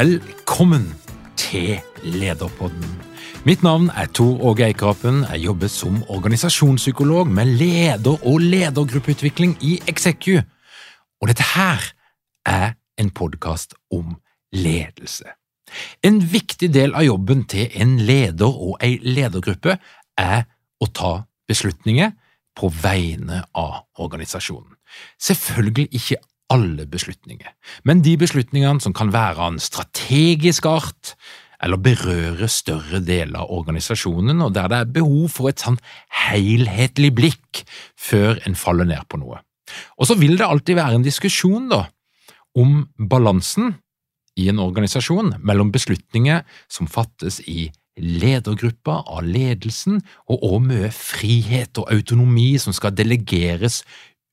Velkommen til Lederpodden. Mitt navn er Tor Åge Eikrapen. Jeg jobber som organisasjonspsykolog med leder- og ledergruppeutvikling i Execu. Og dette her er en podkast om ledelse. En viktig del av jobben til en leder og ei ledergruppe er å ta beslutninger på vegne av organisasjonen. Selvfølgelig ikke alle beslutninger, men de beslutningene som kan være av en strategisk art, eller berøre større deler av organisasjonen, og der det er behov for et sånn helhetlig blikk før en faller ned på noe. Og så vil det alltid være en diskusjon da, om balansen i en organisasjon mellom beslutninger som fattes i ledergruppa av ledelsen, og også mye frihet og autonomi som skal delegeres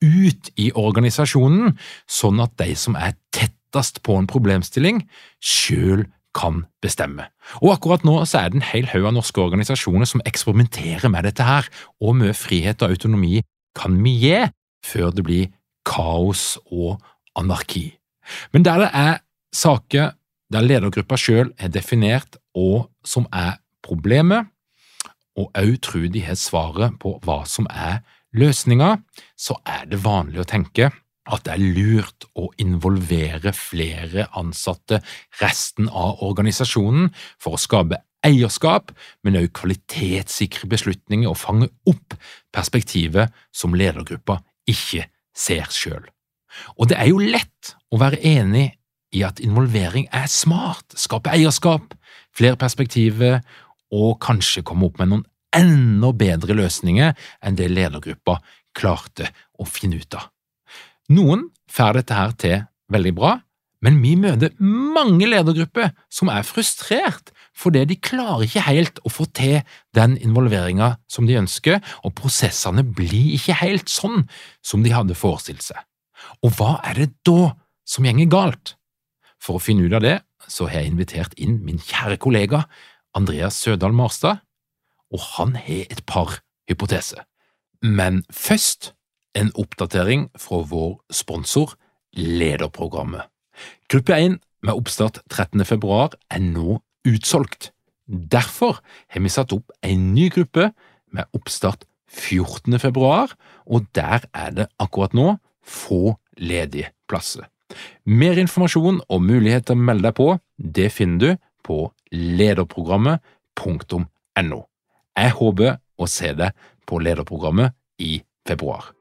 ut i organisasjonen, sånn at de som er tettest på en problemstilling, sjøl kan bestemme. Og akkurat nå så er det en hel haug av norske organisasjoner som eksperimenterer med dette her, og mye frihet og autonomi kan vi gi før det blir kaos og anarki. Men der det er saker der ledergruppa sjøl er definert og som er problemet, og òg tror de har svaret på hva som er løsninger, så er det vanlig å tenke at det er lurt å involvere flere ansatte resten av organisasjonen for å skape eierskap, men også kvalitetssikre beslutninger og fange opp perspektivet som ledergruppa ikke ser sjøl. Og det er jo lett å være enig i at involvering er smart, skape eierskap, flere perspektiver og kanskje komme opp med noen enda bedre løsninger enn det ledergruppa klarte å finne ut av. Noen får dette her til veldig bra, men vi møter mange ledergrupper som er frustrert fordi de klarer ikke helt å få til den involveringa som de ønsker, og prosessene blir ikke helt sånn som de hadde forestilt seg. Og hva er det da som gjenger galt? For å finne ut av det, så har jeg invitert inn min kjære kollega Andreas Sødal Marstad, og han har et par hypoteser. Men først en oppdatering fra vår sponsor Lederprogrammet. Gruppe 1 med oppstart 13. februar er nå utsolgt. Derfor har vi satt opp en ny gruppe med oppstart 14. februar, og der er det akkurat nå få ledige plasser. Mer informasjon og mulighet til å melde deg på, det finner du på lederprogrammet.no. Jeg håper å se deg på lederprogrammet i februar.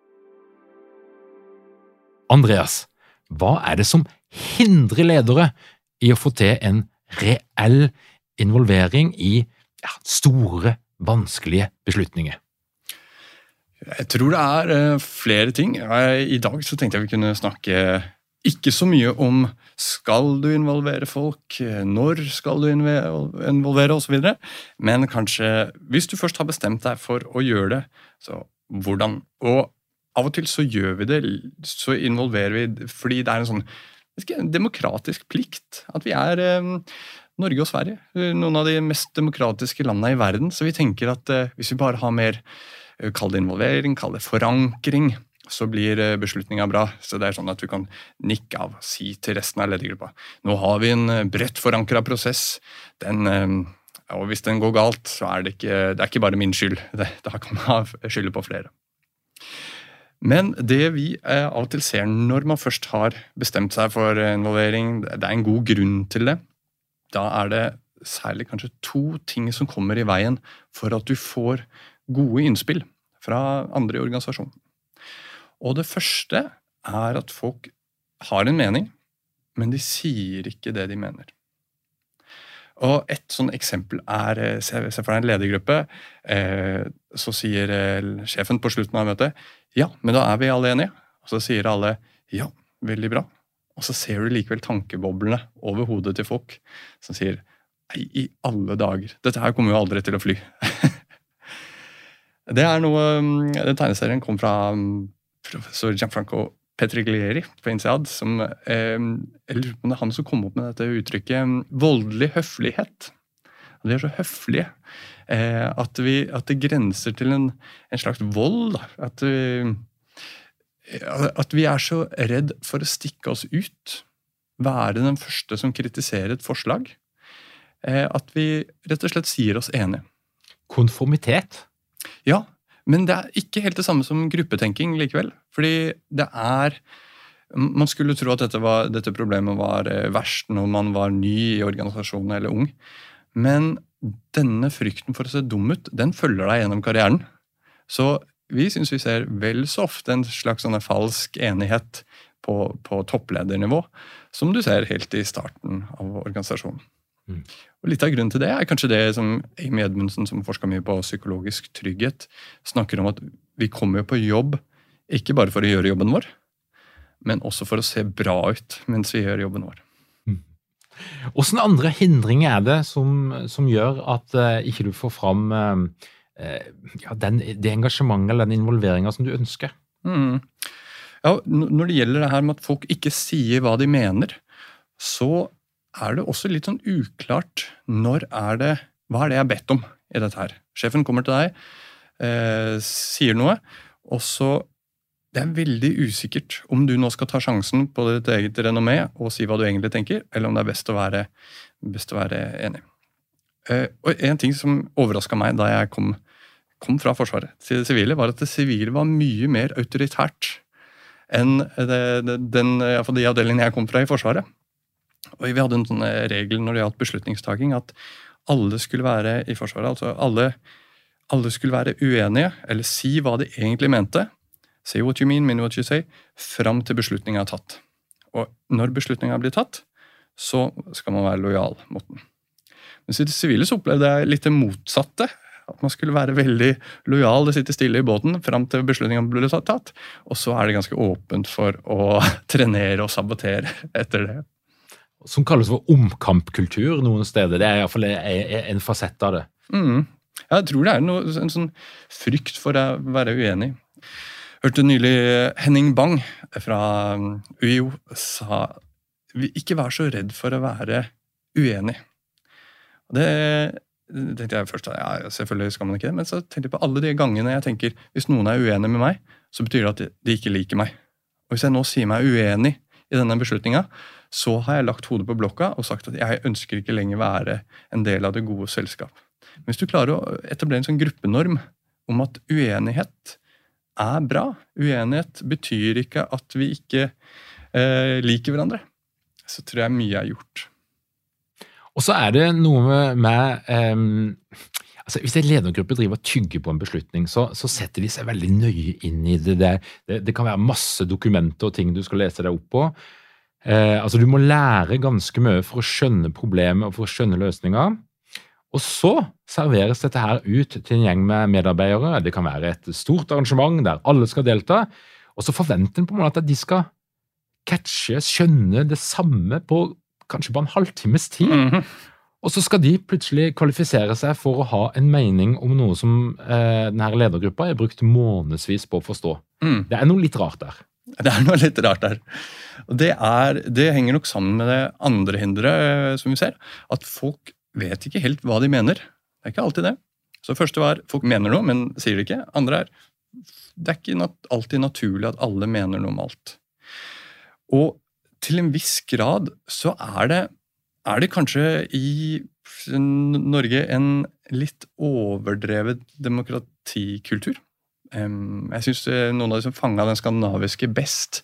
Andreas, hva er det som hindrer ledere i å få til en reell involvering i ja, store, vanskelige beslutninger? Jeg tror det er uh, flere ting. I dag så tenkte jeg vi kunne snakke ikke så mye om skal du involvere folk, når skal du involvere osv., men kanskje hvis du først har bestemt deg for å gjøre det, så hvordan? Og av og til så gjør vi det, så involverer vi fordi det er en sånn en demokratisk plikt. At vi er eh, Norge og Sverige, noen av de mest demokratiske landene i verden. Så vi tenker at eh, hvis vi bare har mer eh, Kall det involvering, kall det forankring, så blir eh, beslutninga bra. Så det er sånn at du kan nikke av, si til resten av ledergruppa nå har vi en eh, bredt forankra prosess. Den eh, og hvis den går galt, så er det ikke, det er ikke bare min skyld. Det, da kan man skylde på flere. Men det vi av og til ser når man først har bestemt seg for involvering, det er en god grunn til det. Da er det særlig kanskje to ting som kommer i veien for at du får gode innspill fra andre i organisasjonen. Og det første er at folk har en mening, men de sier ikke det de mener. Og Et sånn eksempel er eh, Se for deg en ledergruppe. Eh, så sier sjefen på slutten av møtet ja, men da er vi alle enige. Og så sier alle ja, veldig bra. Og så ser du likevel tankeboblene over hodet til folk som sier nei, i alle dager, dette her kommer jo aldri til å fly. det er noe mm, Den tegneserien kom fra mm, professor Gianfranco Petriglieri på INSEAD. Som, eh, eller det er han som kom opp med dette uttrykket mm, voldelig høflighet. De er så høflige eh, at, vi, at, det grenser til en, en slags vold. At vi, at vi er så redd for å stikke oss ut. Være den første som kritiserer et forslag. Eh, at vi rett og slett sier oss enige. Konformitet? Ja, men det er ikke helt det samme som gruppetenking likevel. Fordi det er Man skulle tro at dette, var, dette problemet var eh, verst når man var ny i organisasjonen eller ung. Men denne frykten for å se dum ut, den følger deg gjennom karrieren. Så vi syns vi ser vel så ofte en slags sånn falsk enighet på, på, toppledernivå, som du ser helt i starten av organisasjonen. Mm. Og Litt av grunnen til det er kanskje det som Amy Edmundsen, som forska mye på psykologisk trygghet, snakker om at vi kommer jo på jobb ikke bare for å gjøre jobben vår, men også for å se bra ut mens vi gjør jobben vår. Hvilke andre hindringer er det som, som gjør at uh, ikke du får fram uh, ja, den, det engasjementet eller den involveringa som du ønsker? Mm. Ja, når det gjelder det her med at folk ikke sier hva de mener, så er det også litt sånn uklart når er det, hva er det jeg har bedt om i dette her. Sjefen kommer til deg, eh, sier noe, og så det er veldig usikkert om du nå skal ta sjansen på ditt eget renommé og si hva du egentlig tenker, eller om det er best å være, best å være enig. Uh, og En ting som overraska meg da jeg kom, kom, fra Forsvaret til det sivile, var at det sivile var mye mer autoritært enn det, det, den, de avdelingen jeg kom fra i Forsvaret. Og Vi hadde en sånn regel når det gjaldt beslutningstaking, at alle skulle være i Forsvaret, altså alle, alle skulle være uenige, eller si hva de egentlig mente, Say what you mean, mean what you say, fram til beslutninga er tatt. Og når beslutninga blir tatt, så skal man være lojal mot den. Mens i det sivile så opplevde jeg litt det motsatte. At man skulle være veldig lojal, sitte stille i båten fram til beslutninga ble tatt. Og så er det ganske åpent for å trenere og sabotere etter det. Som kalles for omkampkultur noen steder. Det er iallfall en fasett av det. Mm. Jeg tror det er noe, en sånn frykt for å være uenig. Hørte nylig Henning Bang fra um, UiO sa ikke vær så redd for å være uenig. Det tenkte jeg først, ja, selvfølgelig skal man ikke det, men så tenkte jeg på alle de gangene jeg tenker hvis noen er uenig med meg, så betyr det at de ikke liker meg. Og Hvis jeg nå sier meg uenig i denne beslutninga, så har jeg lagt hodet på blokka og sagt at jeg ønsker ikke lenger være en del av det gode selskap. Men hvis du klarer å etablere en sånn gruppenorm om at uenighet er bra. Uenighet betyr ikke at vi ikke eh, liker hverandre. Så tror jeg mye er gjort. Og så er det noe med, med um, altså Hvis en ledergruppe driver og tygger på en beslutning, så, så, setter de seg veldig nøye inn i det. Det, det. det, kan være masse dokumenter og ting du skal lese deg opp på. Eh, altså Du må lære ganske mye for å skjønne problemet og for å skjønne løsninger. Og så serveres dette her ut til en gjeng med medarbeidere. Det kan være et stort arrangement der alle skal delta. Og så forventer en på en måte at de skal catche, skjønne det samme på kanskje bare en halvtimes tid. Mm -hmm. Og så skal de plutselig kvalifisere seg for å ha en mening om noe som eh, denne ledergruppa har brukt månedsvis på å forstå. Mm. Det er noe litt rart der. Det er noe litt rart der. Og det, er, det henger nok sammen med det andre hinderet eh, som vi ser. At folk vet ikke helt hva de mener. Det er ikke alltid det. Så det første var folk mener noe, men sier det ikke. Andre er det er ikke nat alltid naturlig at alle mener noe om alt. Og til en viss grad så er det, er det kanskje i Norge en litt overdrevet demokratikultur. Jeg syns noen av de som fanga den skandinaviske best,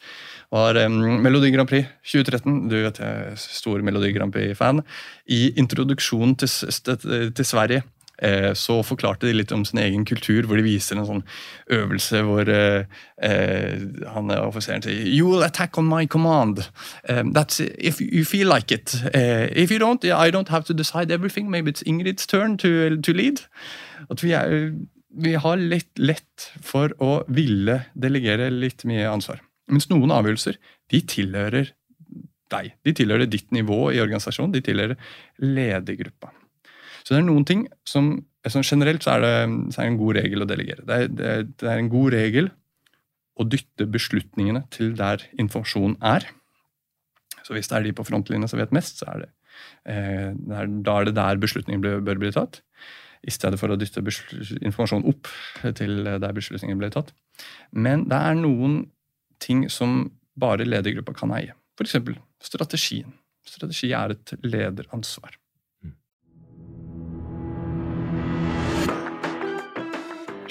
var Melodi Grand Prix 2013. Du vet jeg er stor Melodi Grand Prix-fan. I introduksjonen til, til Sverige Eh, så forklarte de litt om sin egen kultur, hvor de viser en sånn øvelse hvor eh, eh han offiseren sier You will attack on my command. Um, that's if you feel like it. Uh, if you don't, I don't have to decide everything. Maybe it's Ingrid's turn to, to lead. At vi, er, vi har litt lett for å ville delegere litt mye ansvar. Mens noen avgjørelser de tilhører deg. De tilhører ditt nivå i organisasjonen. De tilhører ledergruppa. Så det er noen ting som sånn Generelt så er, det, så er det en god regel å delegere. Det er, det, det er, en god regel å dytte beslutningene til der informasjonen er. Så hvis det er de på frontlinja som vet mest, så er det, eh, da er det der beslutningen bør bli tatt. I stedet for å dytte informasjonen opp til der beslutningen ble tatt. Men det er noen ting som bare ledergruppa kan eie. F.eks. strategien. Strategi er et lederansvar.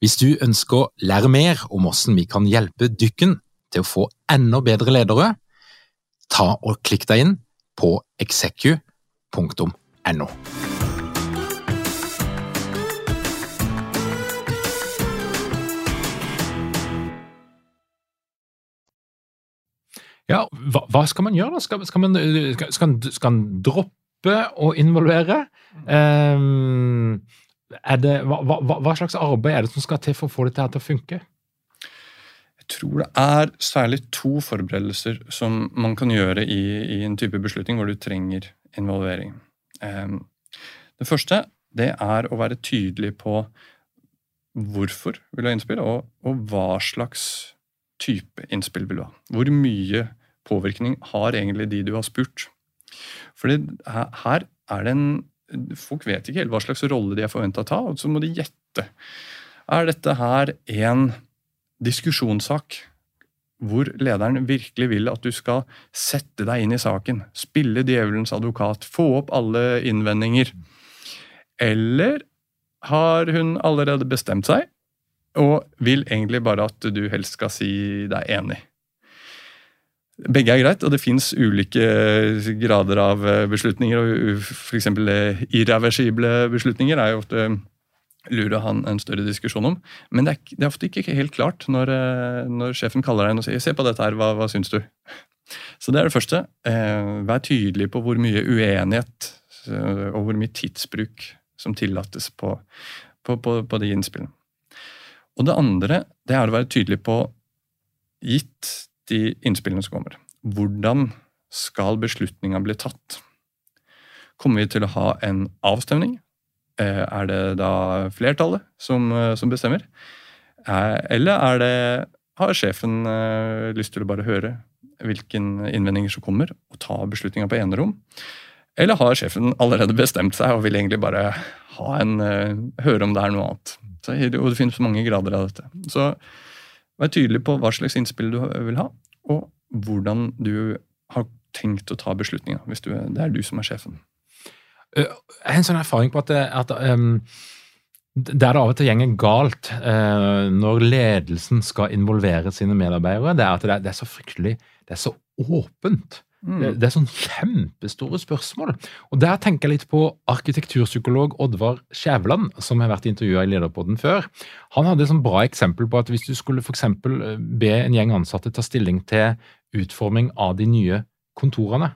Hvis du ønsker å lære mer om hvordan vi kan hjelpe dykken til å få enda bedre ledere, ta og klikk deg inn på execu.no. Ja, hva, hva, skal man gjøre da? Skal, skal, man, skal, skal man droppe å involvere? Um, det, hva, hva, hva, slags arbeid er det som skal til for å få dette til å funke? Jeg tror det er særlig to forberedelser som man kan gjøre i, i en type beslutning hvor du trenger involvering. Um, det første det er å være tydelig på hvorfor vil du ha innspill, og, og hva slags type innspill vil du ha. Hvor mye påvirkning har egentlig de du har spurt? Fordi her er det en Folk vet ikke helt hva slags rolle de er forventa å ta, og så må de gjette. Er dette her en diskusjonssak hvor lederen virkelig vil at du skal sette deg inn i saken, spille djevelens advokat, få opp alle innvendinger? Eller har hun allerede bestemt seg og vil egentlig bare at du helst skal si deg enig? Begge er greit, og det fins ulike grader av eh, beslutninger. og F.eks. Eh, irreversible beslutninger er jo ofte lurer han en større diskusjon om. Men det er, det er ofte ikke helt klart når, når, sjefen kaller deg og sier 'se på dette her, hva, hva syns du?' Så det er det første. Vær tydelig på hvor mye uenighet og hvor mye tidsbruk som tillates på, på, på, på de innspillene. Og det andre det er å være tydelig på, gitt de innspillene som kommer. Hvordan skal beslutninga bli tatt? Kommer vi til å ha en avstemning? Eh, er det da flertallet som, eh, som bestemmer? Eh, eller er det, har sjefen lyst til å bare høre hvilke innvendinger som kommer, og ta beslutninga på enerom? Eller har sjefen allerede bestemt seg og vil egentlig bare en, høre om det er noe annet? Så, og det finnes mange grader av dette. Så Vær tydelig på hva slags innspill du vil ha, og hvordan du har tenkt å ta beslutninga, det er du som er sjefen. Jeg har en sånn erfaring på at, at um, der det av og til gjenger galt uh, når ledelsen skal involvere sine medarbeidere, det er at det er, det er så fryktelig Det er så åpent Det, det er sånn kjempestore spørsmål. Og Der tenker jeg litt på arkitekturpsykolog Oddvar Skjæveland, som har vært intervjua i Lederpodden før. Han hadde et sånn bra eksempel på at hvis du skulle for eksempel be en gjeng ansatte ta stilling til utforming av de nye kontorene,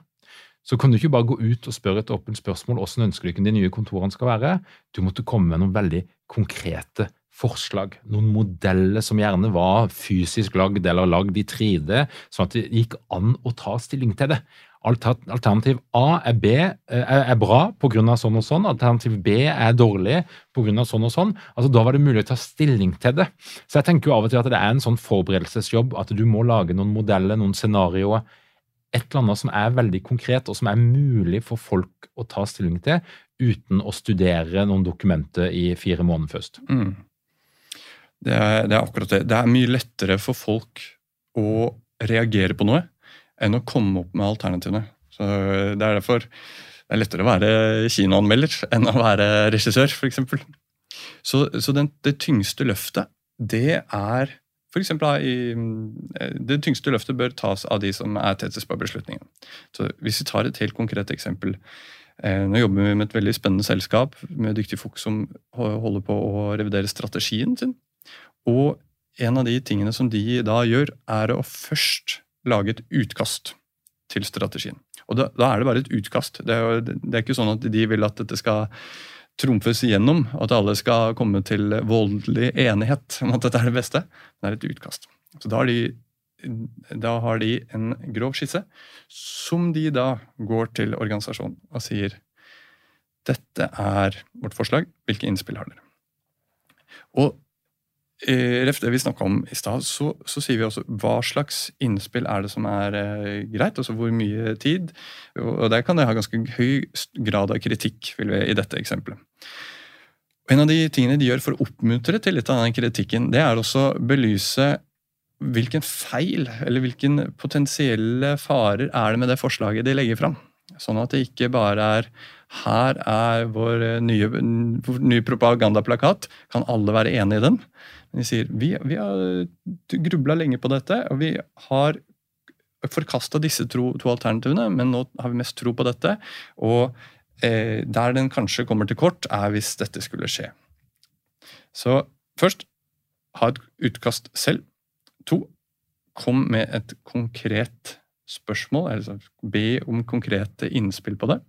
så kan du ikke bare gå ut og spørre et åpent spørsmål hvordan ønsker du ikke de nye kontorene skal være. Du måtte komme med noen veldig konkrete forslag, noen modeller som gjerne var fysisk lagd eller lagd i 3D, sånn at det gikk an å ta stilling til det. Alternativ A er, B, eh, er bra pga. sånn og sånn, alternativ B er dårlig pga. sånn og sånn. Altså, da var det mulig å ta stilling til det. Så jeg tenker jo av og til at det er en sånn forberedelsesjobb, at du må lage noen modeller, noen scenarioer. Et eller annet som er veldig konkret, og som er mulig for folk å ta stilling til uten å studere noen dokumenter i fire måneder først. Mm. Det er, det er, akkurat det. Det er mye lettere for folk å reagere på noe enn å komme opp med alternativene. Så Det er derfor det er lettere å være kinoanmelder enn å være regissør, f.eks. Så, så den, det tyngste løftet, det er for eksempel, Det tyngste løftet bør tas av de som er tettest på beslutningen. Så Hvis vi tar et helt konkret eksempel. Eh, nå jobber vi med et veldig spennende selskap med dyktige folk som holder på å revidere strategien sin. Og en av de tingene som de da gjør, er å først lage et utkast til strategien. Og da, da er det bare et utkast. Det er, det er, ikke sånn at de vil at dette skal trumfes igjennom, at alle skal komme til voldelig enighet om at dette er det beste. Det er et utkast. Så da har de, da har de en grov skisse, som de da går til organisasjonen og sier dette er vårt forslag, hvilke innspill har dere? Og Ref det vi snakka om i stad, så, så, sier vi også hva slags innspill er det som er eh, greit. altså Hvor mye tid. Og Der kan det ha ganske høy grad av kritikk vil vi, i dette eksempelet. En av de tingene de gjør for å oppmuntre til litt av den kritikken, det er også å belyse hvilken feil eller hvilken potensielle farer er det med det forslaget de legger fram. Sånn at det ikke bare er her er vår nye, nye propagandaplakat, kan alle være enig i den? De sier vi, vi har grubla lenge på dette, og vi har forkasta disse to, to, alternativene, men nå har vi mest tro på dette. Og eh, der den kanskje kommer til kort, er hvis dette skulle skje. Så først ha et utkast selv. To kom med et konkret spørsmål, altså be om konkrete innspill på det.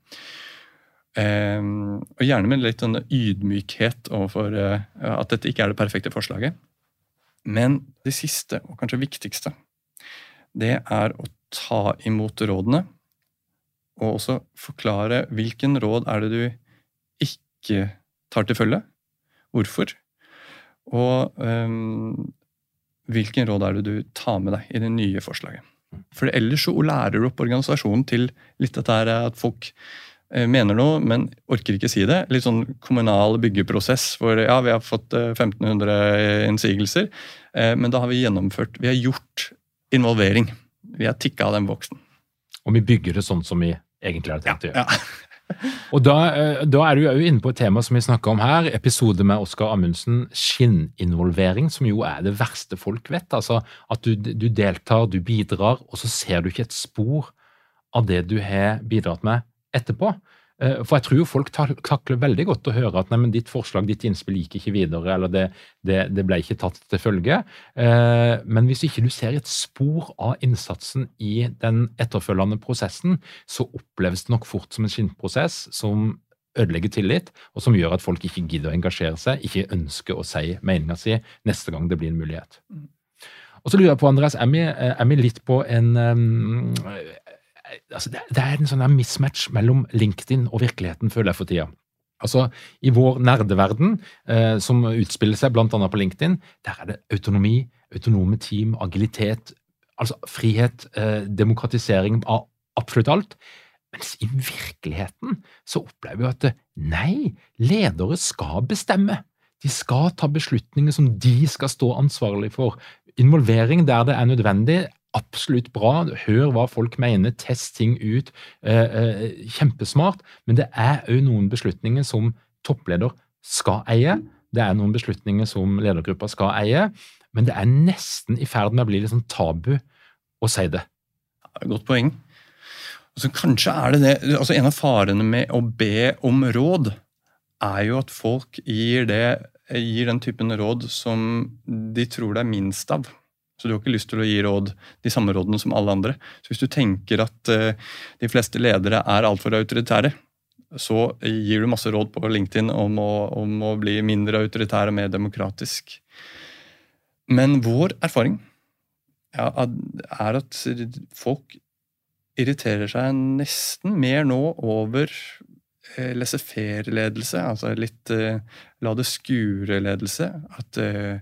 Ehm, og gjerne med litt sånn ydmykhet overfor eh, at dette ikke er det perfekte forslaget. Men det siste, og kanskje viktigste, det er å ta imot rådene. Og også forklare hvilken råd er det du ikke tar til følge. Hvorfor? Og um, hvilken råd er det du tar med deg i det nye forslaget. For ellers så lærer du opp organisasjonen til litt dette at folk mener noe, men orker ikke si det. Litt sånn kommunal byggeprosess hvor ja, vi har fått 1500 eh, innsigelser, eh, men da har vi gjennomført Vi har gjort involvering. Vi har tikka av den voksen. Og vi bygger det sånn som vi egentlig har tenkt å gjøre. Ja. og da, da, er du jo inne på et tema som vi snakker om her, episode med Oskar Amundsen, skinninvolvering, som jo er det verste folk vet. Altså At du, du deltar, du bidrar, og så ser du ikke et spor av det du har bidratt med etterpå. Eh, for jeg tror jo folk takler veldig godt å høre at nei, men ditt forslag, ditt innspill gikk ikke videre, eller det, det, det ble ikke tatt til følge. Eh, men hvis ikke du ser et spor av innsatsen i den etterfølgende prosessen, så oppleves det nok fort som en skinnprosess som ødelegger tillit, og som gjør at folk ikke gidder å engasjere seg, ikke ønsker å si meninga si neste gang det blir en mulighet. Mm. Og så lurer jeg på, Andreas, er vi, er vi litt på en um, altså det, det, er en sånn mismatch mellom LinkedIn og virkeligheten, føler jeg for tida. Altså, I vår nerdeverden, eh, som utspiller seg bl.a. på LinkedIn, der er det autonomi, autonome team, agilitet, altså frihet, eh, demokratisering av absolutt alt. Mens i virkeligheten så opplever vi at nei, ledere skal bestemme. De skal ta beslutninger som de skal stå ansvarlig for. Involvering der det er nødvendig, absolutt bra. Hør hva folk mener, test ting ut. Eh, eh, kjempesmart. Men det er òg noen beslutninger som toppleder skal eie. Det er noen beslutninger som ledergruppa skal eie. Men det er nesten i ferd med å bli litt sånn tabu å si det. Godt poeng. Altså, kanskje er det det, altså En av farene med å be om råd er jo at folk gir, det, gir den typen råd som de tror det er minst av. Så du har ikke lyst til å gi råd, de samme rådene som alle andre. Så Hvis du tenker at uh, de fleste ledere er altfor autoritære, så gir du masse råd på LinkedIn om å, om å bli mindre autoritær og mer demokratisk. Men vår erfaring er at folk irriterer seg nesten mer nå over eh, laissez-faire-ledelse, altså litt eh, la det skure-ledelse. At eh,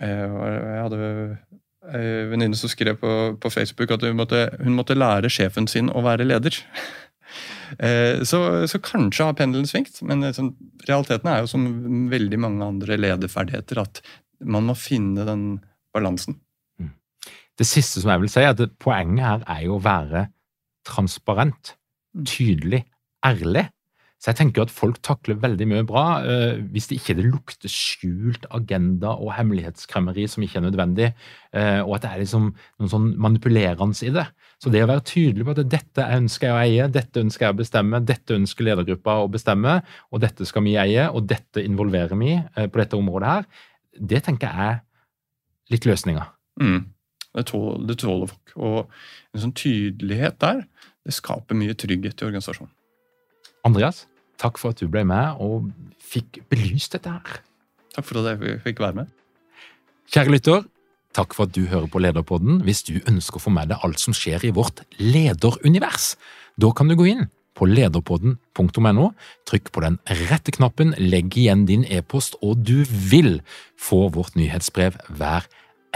eh Jeg hadde en venninne som skrev på, på, Facebook at hun måtte, hun måtte, lære sjefen sin å være leder. Eh, så, så, kanskje har pendelen svingt, men sånn, realiteten er jo som veldig mange andre lederferdigheter at man må finne den balansen. Mm. Det siste som jeg vil si, er at poenget her er jo å være transparent, mm. tydelig, ærlig. Så jeg tenker at folk takler veldig mye bra eh, hvis det ikke det lukter skjult agenda og hemmelighetskremmeri som ikke er nødvendig, eh, og at det er liksom noen sånn manipulerende i det. Så det å være tydelig på at dette ønsker jeg å eie, dette ønsker jeg å bestemme, dette ønsker ledergruppa å bestemme, og dette skal vi eie, og dette involverer vi eh, på dette området her, det tenker jeg er litt løsninga. Mm. Det tåler, det tåler folk. Og en sånn tydelighet der, det skaper mye trygghet i organisasjonen. Andreas, takk for at du ble med og fikk belyst dette her. Takk for at jeg fikk være med. Kjære lytter, takk for at du hører på Lederpodden. Hvis du ønsker å få med deg alt som skjer i vårt lederunivers, da kan du gå inn på lederpodden.no. Trykk på den rette knappen, legg igjen din e-post, og du vil få vårt nyhetsbrev hver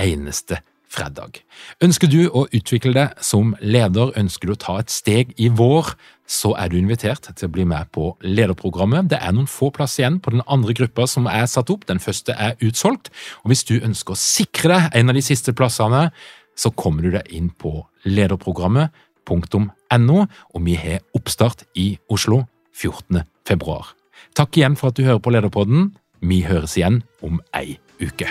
eneste fredag. Ønsker du å utvikle deg som leder, ønsker du å ta et steg i vår, så er du invitert til å bli med på lederprogrammet. Det er noen få plass igjen på den andre gruppa som er satt opp. Den første er utsolgt. Og Hvis du ønsker å sikre deg en av de siste plassene, så kommer du deg inn på lederprogrammet.no, og vi har oppstart i Oslo 14. februar. Takk igjen for at du hører på Lederpodden. Vi høres igjen om ei uke.